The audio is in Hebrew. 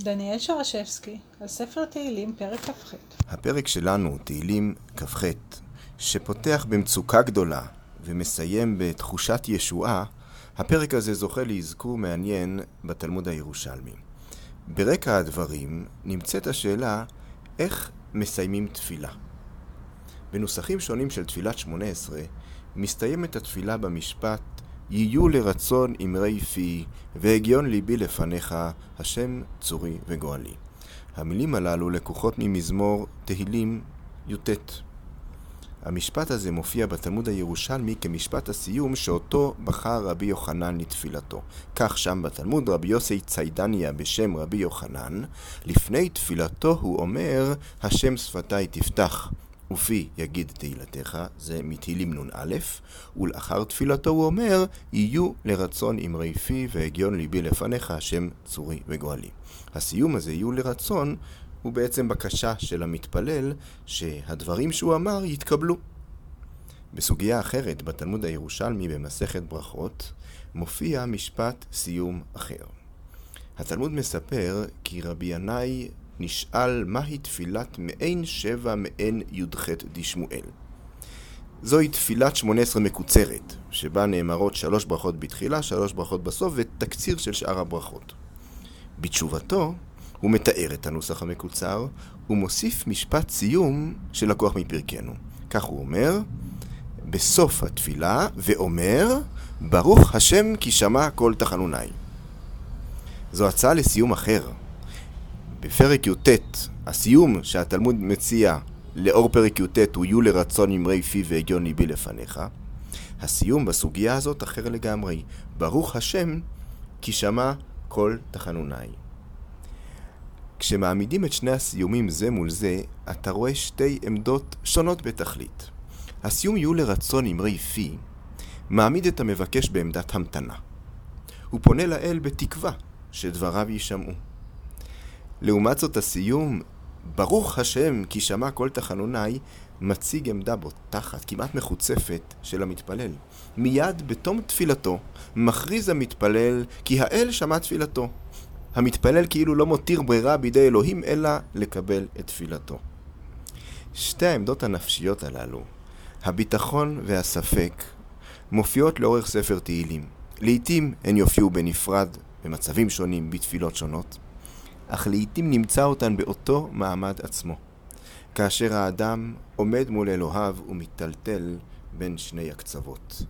דניאל שרשבסקי, על ספר תהילים, פרק כ"ח. הפרק שלנו, תהילים כ"ח, שפותח במצוקה גדולה ומסיים בתחושת ישועה, הפרק הזה זוכה לאזכור מעניין בתלמוד הירושלמי. ברקע הדברים נמצאת השאלה איך מסיימים תפילה. בנוסחים שונים של תפילת שמונה עשרה מסתיימת התפילה במשפט יהיו לרצון אמרי פי, והגיון ליבי לפניך, השם צורי וגואלי. המילים הללו לקוחות ממזמור תהילים י"ט. המשפט הזה מופיע בתלמוד הירושלמי כמשפט הסיום שאותו בחר רבי יוחנן לתפילתו. כך שם בתלמוד רבי יוסי ציידניה בשם רבי יוחנן, לפני תפילתו הוא אומר, השם שפתי תפתח. ופי יגיד תהילתך, זה מתהילים נ"א, ולאחר תפילתו הוא אומר, יהיו לרצון אמרי פי והגיון ליבי לפניך, השם צורי וגואלי. הסיום הזה, יהיו לרצון, הוא בעצם בקשה של המתפלל שהדברים שהוא אמר יתקבלו. בסוגיה אחרת, בתלמוד הירושלמי במסכת ברכות, מופיע משפט סיום אחר. התלמוד מספר כי רבי ינאי נשאל מהי תפילת מעין שבע מעין י"ח דשמואל. זוהי תפילת שמונה עשרה מקוצרת, שבה נאמרות שלוש ברכות בתחילה, שלוש ברכות בסוף, ותקציר של שאר הברכות. בתשובתו, הוא מתאר את הנוסח המקוצר, ומוסיף משפט סיום שלקוח מפרקנו. כך הוא אומר, בסוף התפילה, ואומר, ברוך השם כי שמע כל תחנוני. זו הצעה לסיום אחר, בפרק י"ט, הסיום שהתלמוד מציע לאור פרק י"ט הוא יהיו לרצון אמרי פי והגיון ליבי לפניך, הסיום בסוגיה הזאת אחר לגמרי. ברוך השם כי שמע כל תחנוני. כשמעמידים את שני הסיומים זה מול זה, אתה רואה שתי עמדות שונות בתכלית. הסיום יהיו לרצון אמרי פי, מעמיד את המבקש בעמדת המתנה. הוא פונה לאל בתקווה שדבריו יישמעו. לעומת זאת הסיום, ברוך השם כי שמע כל תחנוני, מציג עמדה בוטחת, כמעט מחוצפת, של המתפלל. מיד בתום תפילתו, מכריז המתפלל כי האל שמע תפילתו. המתפלל כאילו לא מותיר ברירה בידי אלוהים, אלא לקבל את תפילתו. שתי העמדות הנפשיות הללו, הביטחון והספק, מופיעות לאורך ספר תהילים. לעתים הן יופיעו בנפרד, במצבים שונים, בתפילות שונות. אך לעתים נמצא אותן באותו מעמד עצמו. כאשר האדם עומד מול אלוהיו ומיטלטל בין שני הקצוות.